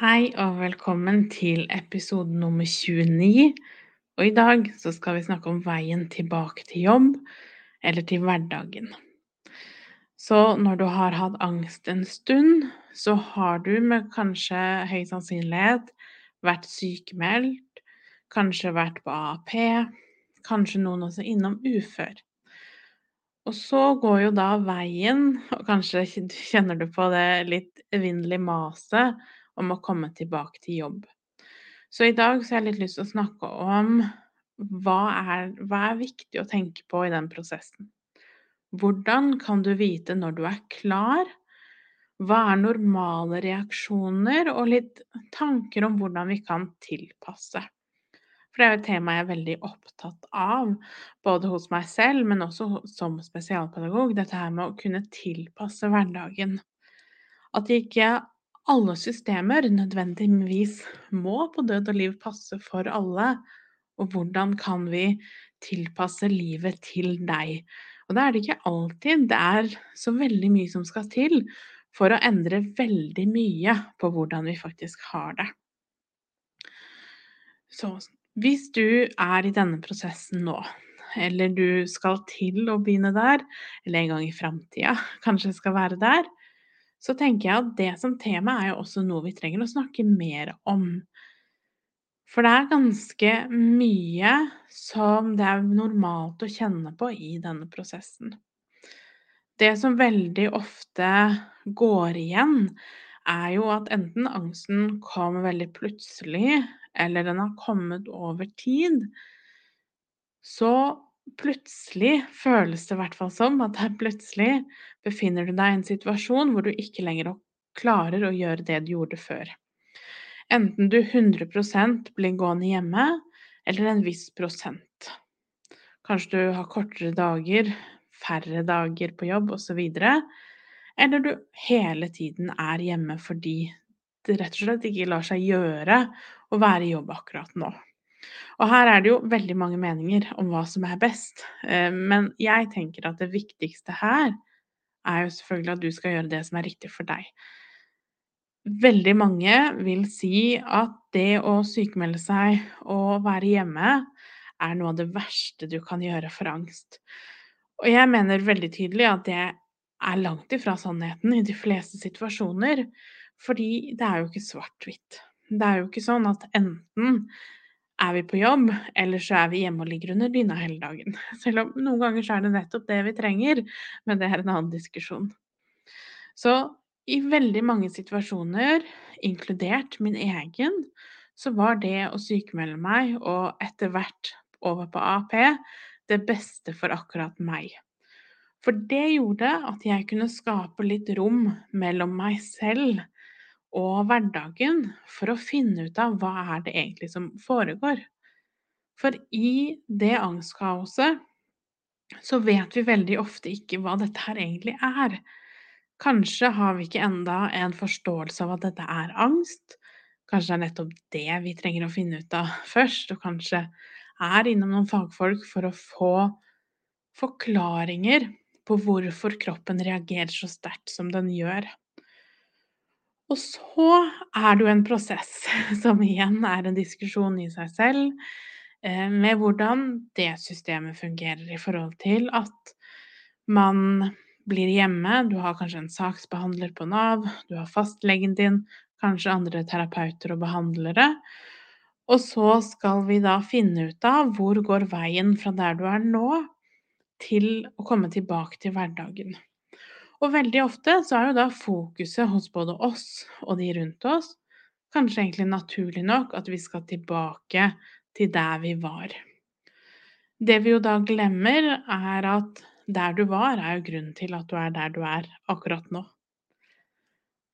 Hei og velkommen til episode nummer 29. Og i dag så skal vi snakke om veien tilbake til jobb, eller til hverdagen. Så når du har hatt angst en stund, så har du med kanskje høy sannsynlighet vært sykemeldt, kanskje vært på AAP, kanskje noen også innom ufør. Og så går jo da veien, og kanskje kjenner du på det litt evinnelige maset om å komme tilbake til jobb. Så i dag så har jeg litt lyst til å snakke om hva er, hva er viktig å tenke på i den prosessen. Hvordan kan du vite når du er klar? Hva er normale reaksjoner, og litt tanker om hvordan vi kan tilpasse. For det er jo et tema jeg er veldig opptatt av, både hos meg selv, men også som spesialpedagog. Dette her med å kunne tilpasse hverdagen. At ikke alle systemer nødvendigvis må på død og liv passe for alle. Og hvordan kan vi tilpasse livet til deg? Og da er det ikke alltid det er så veldig mye som skal til for å endre veldig mye på hvordan vi faktisk har det. Så hvis du er i denne prosessen nå, eller du skal til å begynne der, eller en gang i framtida kanskje skal være der, så tenker jeg at det som tema er jo også noe vi trenger å snakke mer om. For det er ganske mye som det er normalt å kjenne på i denne prosessen. Det som veldig ofte går igjen, er jo at enten angsten kommer veldig plutselig, eller den har kommet over tid. Så plutselig føles det i hvert fall som at der plutselig befinner du deg i en situasjon hvor du ikke lenger klarer å gjøre det du gjorde før. Enten du 100% blir gående hjemme, eller en viss prosent. Kanskje du har kortere dager, færre dager på jobb osv. Eller du hele tiden er hjemme fordi det rett og slett ikke lar seg gjøre å være i jobb akkurat nå. Og her er det jo veldig mange meninger om hva som er best, eh, men jeg tenker at det viktigste her er jo selvfølgelig at du skal gjøre det som er riktig for deg. Veldig mange vil si at det å sykmelde seg og være hjemme er noe av det verste du kan gjøre for angst. Og jeg mener veldig tydelig at det er langt ifra sannheten i de fleste situasjoner, fordi det er jo ikke svart-hvitt. Det er jo ikke sånn at enten er vi på jobb, eller så er vi hjemme og ligger under dyna hele dagen. Selv om noen ganger så er det nettopp det vi trenger, men det er en annen diskusjon. Så i veldig mange situasjoner, inkludert min egen, så var det å sykemelde meg og etter hvert over på AP det beste for akkurat meg. For det gjorde at jeg kunne skape litt rom mellom meg selv og hverdagen for å finne ut av hva er det egentlig som foregår. For i det angstkaoset så vet vi veldig ofte ikke hva dette her egentlig er. Kanskje har vi ikke enda en forståelse av at dette er angst. Kanskje det er nettopp det vi trenger å finne ut av først, og kanskje er innom noen fagfolk for å få forklaringer på hvorfor kroppen reagerer så sterkt som den gjør. Og så er det jo en prosess, som igjen er en diskusjon i seg selv, eh, med hvordan det systemet fungerer i forhold til at man blir hjemme, du har kanskje en saksbehandler på Nav, du har fastlegen din, kanskje andre terapeuter og behandlere. Og så skal vi da finne ut av hvor går veien fra der du er nå, til å komme tilbake til hverdagen. Og veldig ofte så er jo da fokuset hos både oss og de rundt oss kanskje egentlig naturlig nok at vi skal tilbake til der vi var. Det vi jo da glemmer, er at der du var, er jo grunnen til at du er der du er akkurat nå.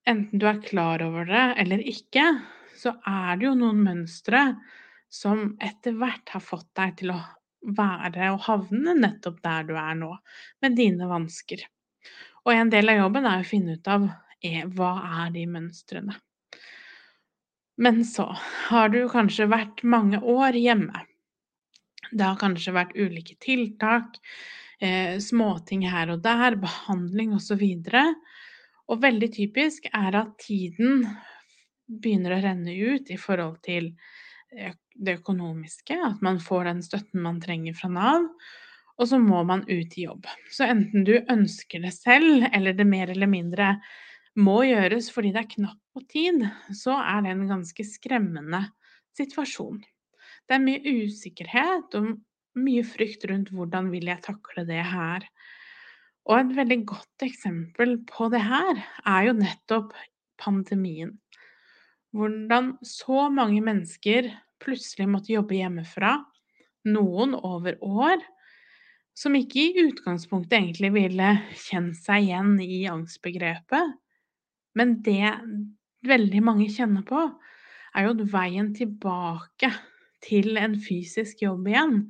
Enten du er klar over det eller ikke, så er det jo noen mønstre som etter hvert har fått deg til å være og havne nettopp der du er nå, med dine vansker. Og en del av jobben er å finne ut av er, hva er de mønstrene. Men så har du kanskje vært mange år hjemme. Det har kanskje vært ulike tiltak, eh, småting her og der, behandling osv. Og, og veldig typisk er at tiden begynner å renne ut i forhold til det økonomiske, at man får den støtten man trenger fra Nav, og så må man ut i jobb. Så enten du ønsker det selv, eller det mer eller mindre må gjøres fordi det er knapt på tid, så er det en ganske skremmende situasjon. Det er mye usikkerhet og mye frykt rundt hvordan vil jeg takle det her. Og et veldig godt eksempel på det her er jo nettopp pandemien. Hvordan så mange mennesker plutselig måtte jobbe hjemmefra, noen over år, som ikke i utgangspunktet egentlig ville kjent seg igjen i angstbegrepet. Men det veldig mange kjenner på, er jo at veien tilbake til en fysisk jobb igjen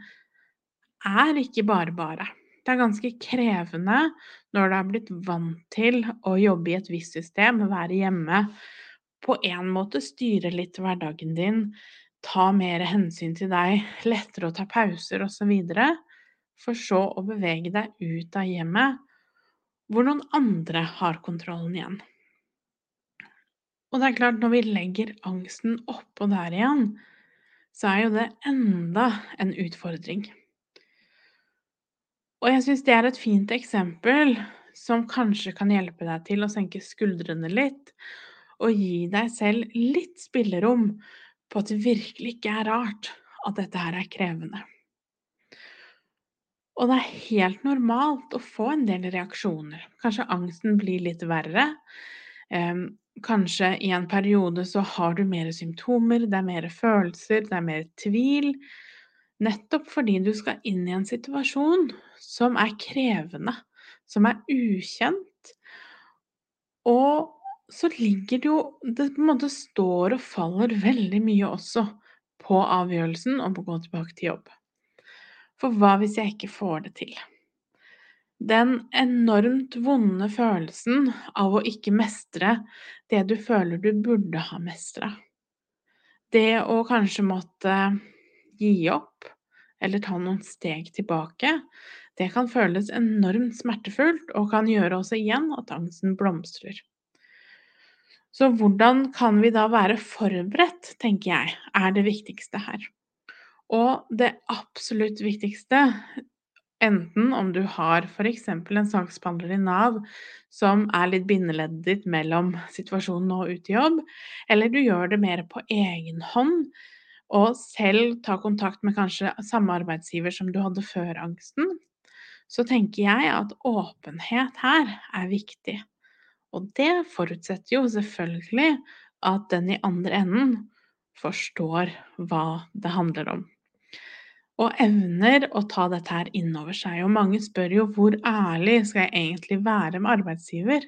er ikke bare bare. Det er ganske krevende når du er blitt vant til å jobbe i et visst system, være hjemme, på en måte styre litt hverdagen din, ta mer hensyn til deg, lettere å ta pauser osv., for så å bevege deg ut av hjemmet, hvor noen andre har kontrollen igjen. Og det er klart, når vi legger angsten oppå der igjen, så er jo det enda en utfordring. Og jeg syns det er et fint eksempel som kanskje kan hjelpe deg til å senke skuldrene litt, og gi deg selv litt spillerom på at det virkelig ikke er rart at dette her er krevende. Og det er helt normalt å få en del reaksjoner. Kanskje angsten blir litt verre. kanskje i en periode så har du mer symptomer, det er mer følelser, det er mer tvil. Nettopp fordi du skal inn i en situasjon som er krevende, som er ukjent. Og så ligger det jo Det på en måte står og faller veldig mye også på avgjørelsen om å gå tilbake til jobb. For hva hvis jeg ikke får det til? Den enormt vonde følelsen av å ikke mestre det du føler du burde ha mestra. Det å kanskje måtte gi opp eller ta noen steg tilbake, det kan føles enormt smertefullt og kan gjøre også igjen at angsten blomstrer. Så hvordan kan vi da være forberedt, tenker jeg, er det viktigste her. Og det absolutt viktigste, enten om du har f.eks. en saksbehandler i Nav som er litt bindeleddet ditt mellom situasjonen og ute i jobb, eller du gjør det mer på egen hånd og selv tar kontakt med kanskje samme arbeidsgiver som du hadde før angsten, så tenker jeg at åpenhet her er viktig. Og det forutsetter jo selvfølgelig at den i andre enden forstår hva det handler om. Og evner å ta dette her inn over seg. Og mange spør jo hvor ærlig skal jeg egentlig være med arbeidsgiver?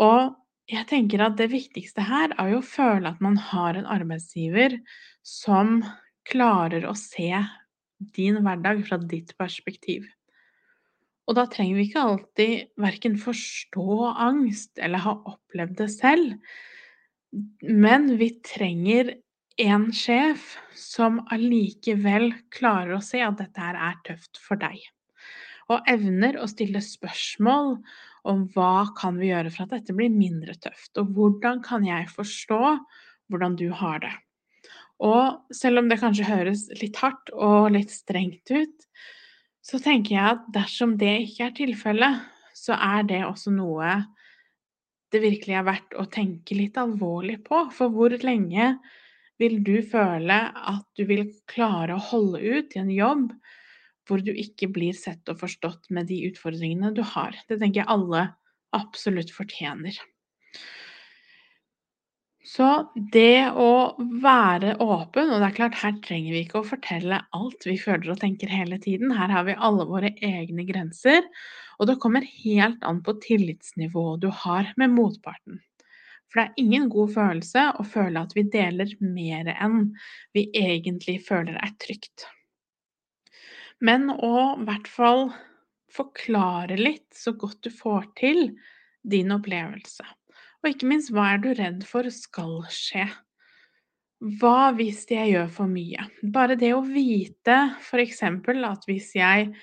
Og jeg tenker at det viktigste her er jo å føle at man har en arbeidsgiver som klarer å se din hverdag fra ditt perspektiv. Og da trenger vi ikke alltid verken forstå angst eller ha opplevd det selv, men vi trenger en sjef som allikevel klarer å se at dette her er tøft for deg. Og evner å stille spørsmål om hva kan vi gjøre for at dette blir mindre tøft, og hvordan kan jeg forstå hvordan du har det. Og selv om det kanskje høres litt hardt og litt strengt ut, så tenker jeg at dersom det ikke er tilfellet, så er det også noe det virkelig er verdt å tenke litt alvorlig på. For hvor lenge vil du føle at du vil klare å holde ut i en jobb hvor du ikke blir sett og forstått med de utfordringene du har? Det tenker jeg alle absolutt fortjener. Så det å være åpen Og det er klart, her trenger vi ikke å fortelle alt vi føler og tenker hele tiden. Her har vi alle våre egne grenser, og det kommer helt an på tillitsnivået du har med motparten. For det er ingen god følelse å føle at vi deler mer enn vi egentlig føler er trygt. Men å i hvert fall forklare litt så godt du får til din opplevelse. Og ikke minst, hva er du redd for skal skje? Hva hvis jeg gjør for mye? Bare det å vite f.eks. at hvis jeg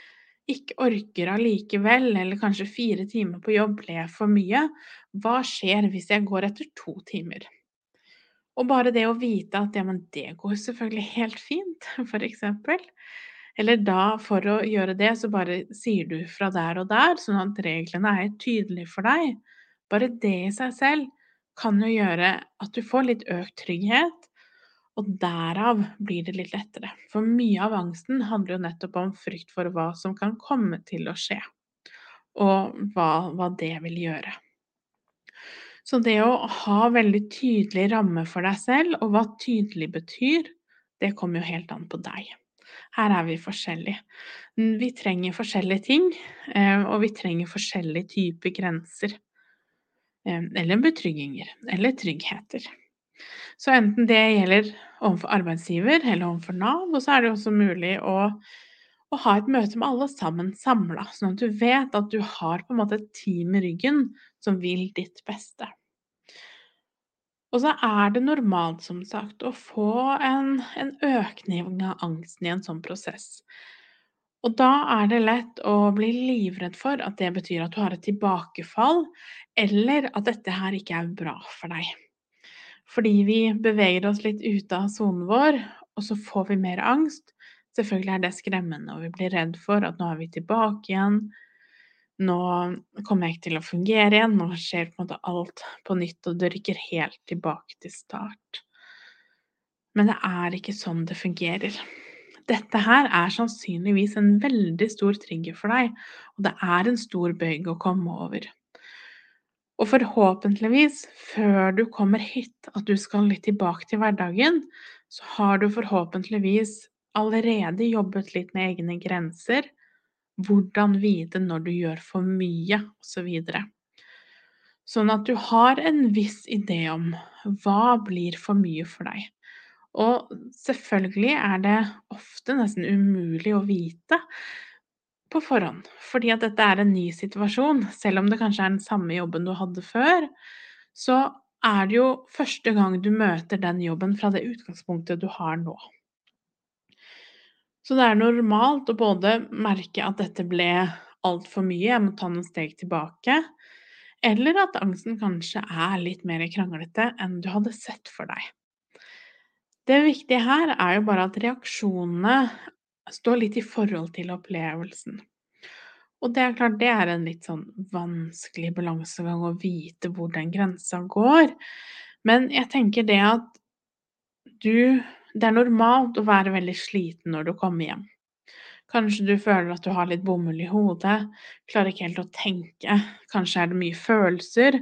ikke orker allikevel, eller kanskje fire timer på jobb ble for mye, hva skjer hvis jeg går etter to timer? Og bare det å vite at ja, men det går selvfølgelig helt fint, for eksempel. Eller da, for å gjøre det, så bare sier du fra der og der, sånn at reglene er tydelige for deg. Bare det i seg selv kan jo gjøre at du får litt økt trygghet, og derav blir det litt lettere. For mye av angsten handler jo nettopp om frykt for hva som kan komme til å skje, og hva, hva det vil gjøre. Så det å ha veldig tydelig ramme for deg selv, og hva tydelig betyr, det kommer jo helt an på deg. Her er vi forskjellige. Vi trenger forskjellige ting, eh, og vi trenger forskjellige typer grenser. Eh, eller betrygginger, eller tryggheter. Så enten det gjelder overfor arbeidsgiver eller overfor Nav, og så er det også mulig å, å ha et møte med alle sammen samla, sånn at du vet at du har på en måte et team i ryggen som vil ditt beste. Og så er det normalt, som sagt, å få en, en økning av angsten i en sånn prosess. Og da er det lett å bli livredd for at det betyr at du har et tilbakefall, eller at dette her ikke er bra for deg. Fordi vi beveger oss litt ute av sonen vår, og så får vi mer angst. Selvfølgelig er det skremmende, og vi blir redd for at nå er vi tilbake igjen. Nå kommer jeg ikke til å fungere igjen, nå skjer på en måte alt på nytt, og det rykker helt tilbake til start. Men det er ikke sånn det fungerer. Dette her er sannsynligvis en veldig stor trigger for deg, og det er en stor bøyg å komme over. Og forhåpentligvis, før du kommer hit, at du skal litt tilbake til hverdagen, så har du forhåpentligvis allerede jobbet litt med egne grenser, hvordan vite når du gjør for mye, osv. Så sånn at du har en viss idé om hva blir for mye for deg. Og selvfølgelig er det ofte nesten umulig å vite, på forhånd. Fordi at dette er en ny situasjon. Selv om det kanskje er den samme jobben du hadde før, så er det jo første gang du møter den jobben fra det utgangspunktet du har nå. Så det er normalt å både merke at dette ble altfor mye, jeg må ta noen steg tilbake, eller at angsten kanskje er litt mer kranglete enn du hadde sett for deg. Det viktige her er jo bare at reaksjonene står litt i forhold til opplevelsen. Og det er klart, det er en litt sånn vanskelig balansegang å vite hvor den grensa går. Men jeg tenker det at du Det er normalt å være veldig sliten når du kommer hjem. Kanskje du føler at du har litt bomull i hodet, klarer ikke helt å tenke, kanskje er det mye følelser.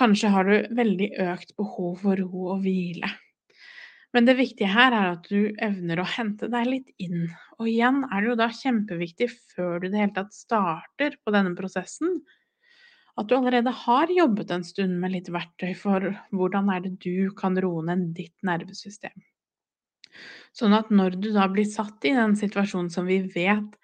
Kanskje har du veldig økt behov for ro og hvile. Men det viktige her er at du evner å hente deg litt inn. Og igjen er det jo da kjempeviktig før du i det hele tatt starter på denne prosessen, at du allerede har jobbet en stund med litt verktøy for hvordan er det du kan roe ned ditt nervesystem. Sånn at når du da blir satt i den situasjonen som vi vet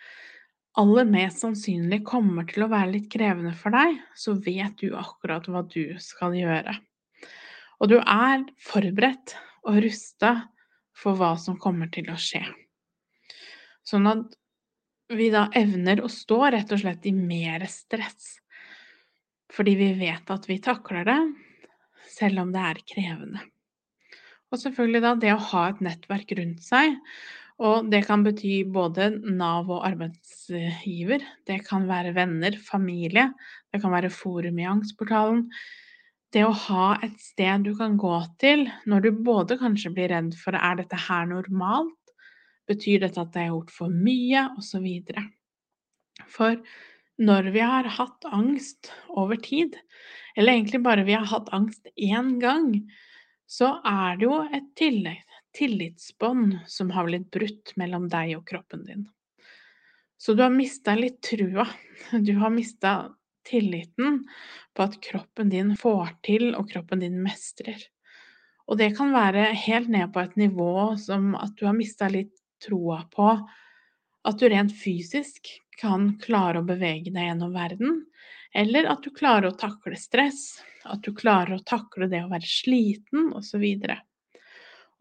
aller mest sannsynlig kommer til å være litt krevende for deg, så vet du akkurat hva du skal gjøre. Og du er forberedt og rusta for hva som kommer til å skje. Sånn at vi da evner å stå rett og slett i mer stress. Fordi vi vet at vi takler det, selv om det er krevende. Og selvfølgelig da det å ha et nettverk rundt seg, og det kan bety både Nav og arbeidsgiver, det kan være venner, familie, det kan være forum i Angstportalen, det å ha et sted du kan gå til når du både kanskje blir redd for er dette her normalt, betyr dette at jeg har gjort for mye, osv. For når vi har hatt angst over tid, eller egentlig bare vi har hatt angst én gang, så er det jo et tillitsbånd som har blitt brutt mellom deg og kroppen din. Så du har mista litt trua. Du har mista tilliten på at kroppen din får til, og kroppen din mestrer. Og det kan være helt ned på et nivå som at du har mista litt troa på at du rent fysisk kan klare å bevege deg gjennom verden, eller at du klarer å takle stress, at du klarer å takle det å være sliten, osv.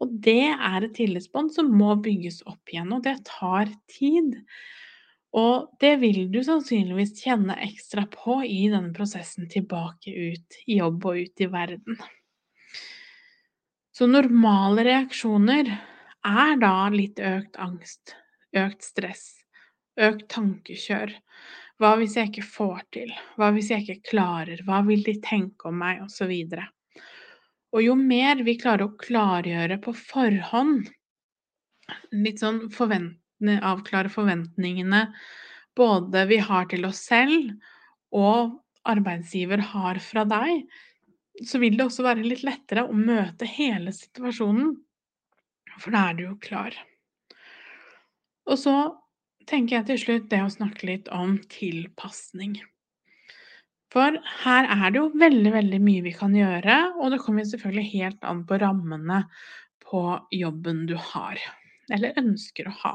Og det er et tillitsbånd som må bygges opp igjen, og det tar tid. Og det vil du sannsynligvis kjenne ekstra på i denne prosessen tilbake ut i jobb og ut i verden. Så normale reaksjoner er da litt økt angst, økt stress, økt tankekjør. Hva hvis jeg ikke får til? Hva hvis jeg ikke klarer? Hva vil de tenke om meg? Og så videre. Og jo mer vi klarer å klargjøre på forhånd, litt sånn forventne, avklare forventningene både vi har til oss selv og arbeidsgiver har fra deg, så vil det også være litt lettere å møte hele situasjonen, for da er du jo klar. Og så tenker jeg til slutt det å snakke litt om tilpasning. For her er det jo veldig, veldig mye vi kan gjøre, og det kommer selvfølgelig helt an på rammene på jobben du har, eller ønsker å ha.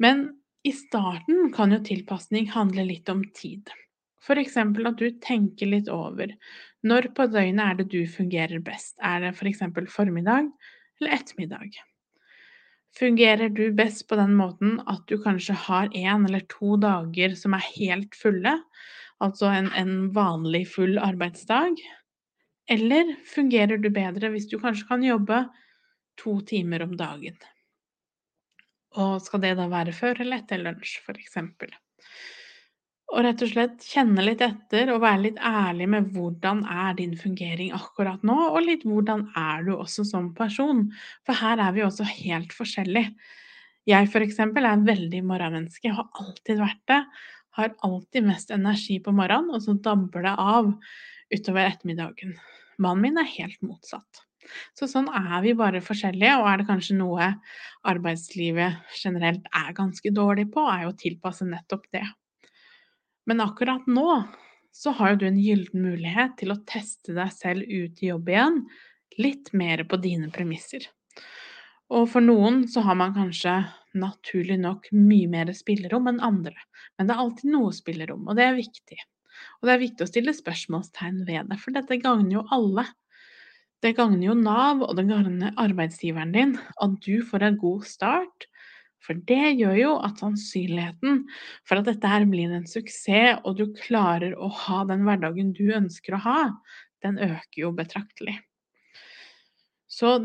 Men i starten kan jo tilpasning handle litt om tid. F.eks. at du tenker litt over når på døgnet er det du fungerer best. Er det f.eks. For formiddag eller ettermiddag? Fungerer du best på den måten at du kanskje har én eller to dager som er helt fulle, altså en, en vanlig full arbeidsdag? Eller fungerer du bedre hvis du kanskje kan jobbe to timer om dagen? Og skal det da være før eller etter lunsj, f.eks.? Og rett og slett kjenne litt etter og være litt ærlig med hvordan er din fungering akkurat nå, og litt hvordan er du også som person, for her er vi også helt forskjellige. Jeg eksempel er veldig morgenmenneske, har alltid vært det. Har alltid mest energi på morgenen, og så dabber det av utover ettermiddagen. Mannen min er helt motsatt. Så sånn er vi bare forskjellige, og er det kanskje noe arbeidslivet generelt er ganske dårlig på, er jo å tilpasse nettopp det. Men akkurat nå så har jo du en gyllen mulighet til å teste deg selv ut i jobb igjen, litt mer på dine premisser. Og for noen så har man kanskje naturlig nok mye mer spillerom enn andre, men det er alltid noe spillerom, og det er viktig. Og det er viktig å stille spørsmålstegn ved det, for dette gagner jo alle. Det gagner jo Nav, og det gagner arbeidsgiveren din at du får en god start. For det gjør jo at sannsynligheten for at dette her blir en suksess, og du klarer å ha den hverdagen du ønsker å ha, den øker jo betraktelig. Så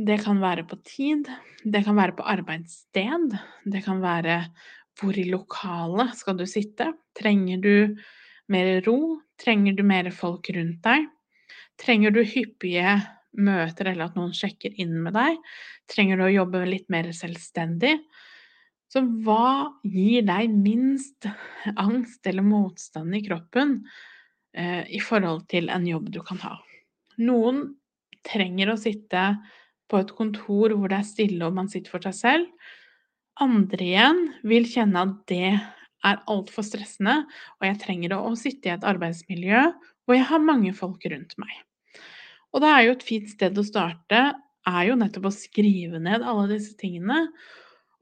det kan være på tid, det kan være på arbeidssted, det kan være hvor i lokalet skal du sitte? Trenger du mer ro? Trenger du mer folk rundt deg? Trenger du hyppige møter eller at noen sjekker inn med deg? Trenger du å jobbe litt mer selvstendig? Så hva gir deg minst angst eller motstand i kroppen eh, i forhold til en jobb du kan ha? Noen trenger å sitte på et kontor hvor det er stille og man sitter for seg selv. Andre igjen vil kjenne at det er altfor stressende, og jeg trenger å sitte i et arbeidsmiljø og jeg har mange folk rundt meg. Og da er jo et fint sted å starte er jo nettopp å skrive ned alle disse tingene.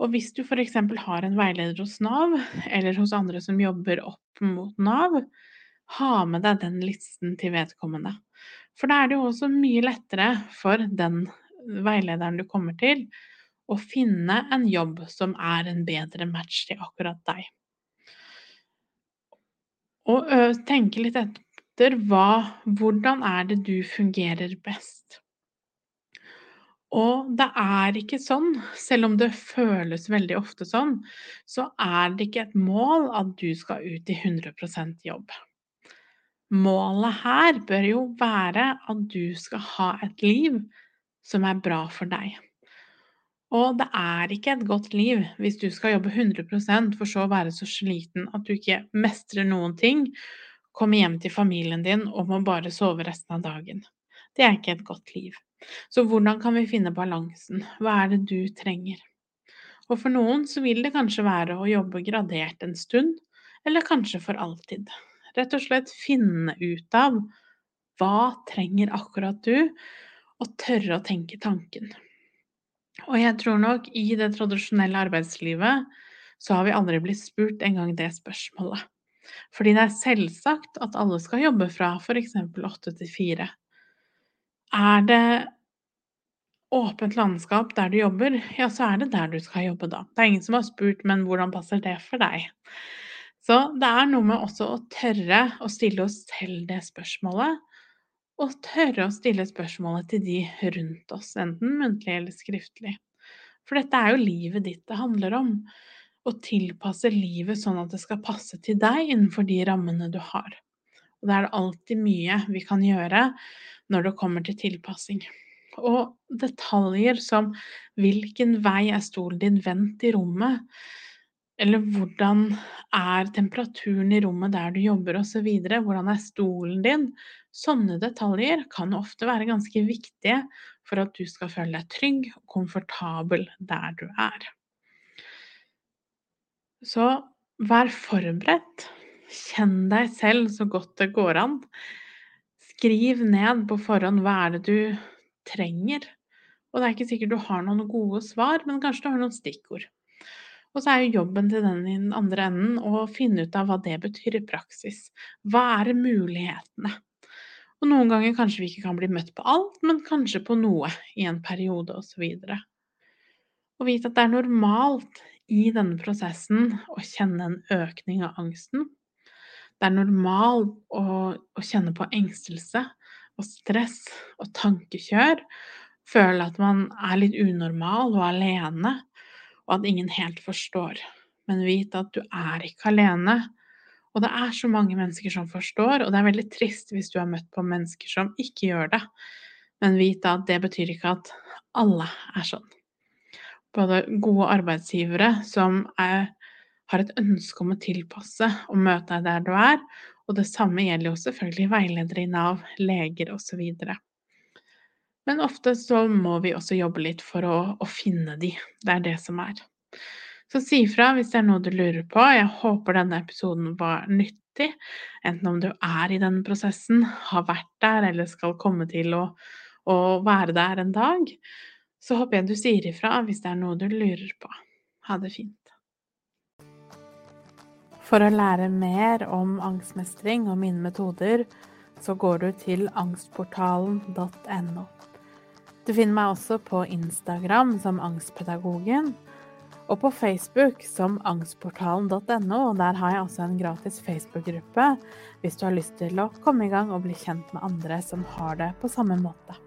Og hvis du f.eks. har en veileder hos Nav, eller hos andre som jobber opp mot Nav, ha med deg den listen til vedkommende. For da er det jo også mye lettere for den veilederen du kommer til, å finne en jobb som er en bedre match til akkurat deg. Og tenke litt etter etter hva hvordan er det du fungerer best? Og det er ikke sånn, selv om det føles veldig ofte sånn, så er det ikke et mål at du skal ut i 100% jobb. Målet her bør jo være at du skal ha et liv som er bra for deg. Og det er ikke et godt liv hvis du skal jobbe 100% for så å være så sliten at du ikke mestrer noen ting, komme hjem til familien din og må bare sove resten av dagen. Det er ikke et godt liv. Så hvordan kan vi finne balansen? Hva er det du trenger? Og for noen så vil det kanskje være å jobbe gradert en stund, eller kanskje for alltid. Rett og slett finne ut av hva trenger akkurat du, og tørre å tenke tanken. Og jeg tror nok i det tradisjonelle arbeidslivet så har vi aldri blitt spurt engang det spørsmålet. Fordi det er selvsagt at alle skal jobbe fra f.eks. åtte til fire. Er det åpent landskap der du jobber, ja, så er det der du skal jobbe da. Det er ingen som har spurt, men hvordan passer det for deg? Så det er noe med også å tørre å stille oss selv det spørsmålet, og tørre å stille spørsmålet til de rundt oss, enten muntlig eller skriftlig. For dette er jo livet ditt det handler om. Å tilpasse livet sånn at det skal passe til deg innenfor de rammene du har. Og det er det alltid mye vi kan gjøre når det kommer til tilpassing. Og detaljer som hvilken vei er stolen din vendt i rommet, eller hvordan er temperaturen i rommet der du jobber osv., hvordan er stolen din, sånne detaljer kan ofte være ganske viktige for at du skal føle deg trygg og komfortabel der du er. Så vær forberedt. Kjenn deg selv så godt det går an. Skriv ned på forhånd hva er det du trenger. Og det er ikke sikkert du har noen gode svar, men kanskje du har noen stikkord. Og så er jo jobben til den i den andre enden å finne ut av hva det betyr i praksis. Hva er mulighetene? Og noen ganger kanskje vi ikke kan bli møtt på alt, men kanskje på noe i en periode osv. Og vite at det er normalt i denne prosessen å kjenne en økning av angsten. Det er normalt å, å kjenne på engstelse og stress og tankekjør. Føle at man er litt unormal og alene, og at ingen helt forstår. Men vite at du er ikke alene. Og det er så mange mennesker som forstår, og det er veldig trist hvis du har møtt på mennesker som ikke gjør det. Men vite at det betyr ikke at alle er sånn både gode arbeidsgivere som er, har et ønske om å tilpasse og møte deg der du er, og det samme gjelder jo selvfølgelig veiledere i Nav, leger osv. Men ofte så må vi også jobbe litt for å, å finne de. Det er det som er. Så si fra hvis det er noe du lurer på. Jeg håper denne episoden var nyttig. Enten om du er i denne prosessen, har vært der eller skal komme til å, å være der en dag. Så håper jeg du sier ifra hvis det er noe du lurer på. Ha det fint. For å lære mer om angstmestring og mine metoder, så går du til angstportalen.no. Du finner meg også på Instagram som Angstpedagogen, og på Facebook som angstportalen.no. Der har jeg også en gratis Facebook-gruppe hvis du har lyst til å komme i gang og bli kjent med andre som har det på samme måte.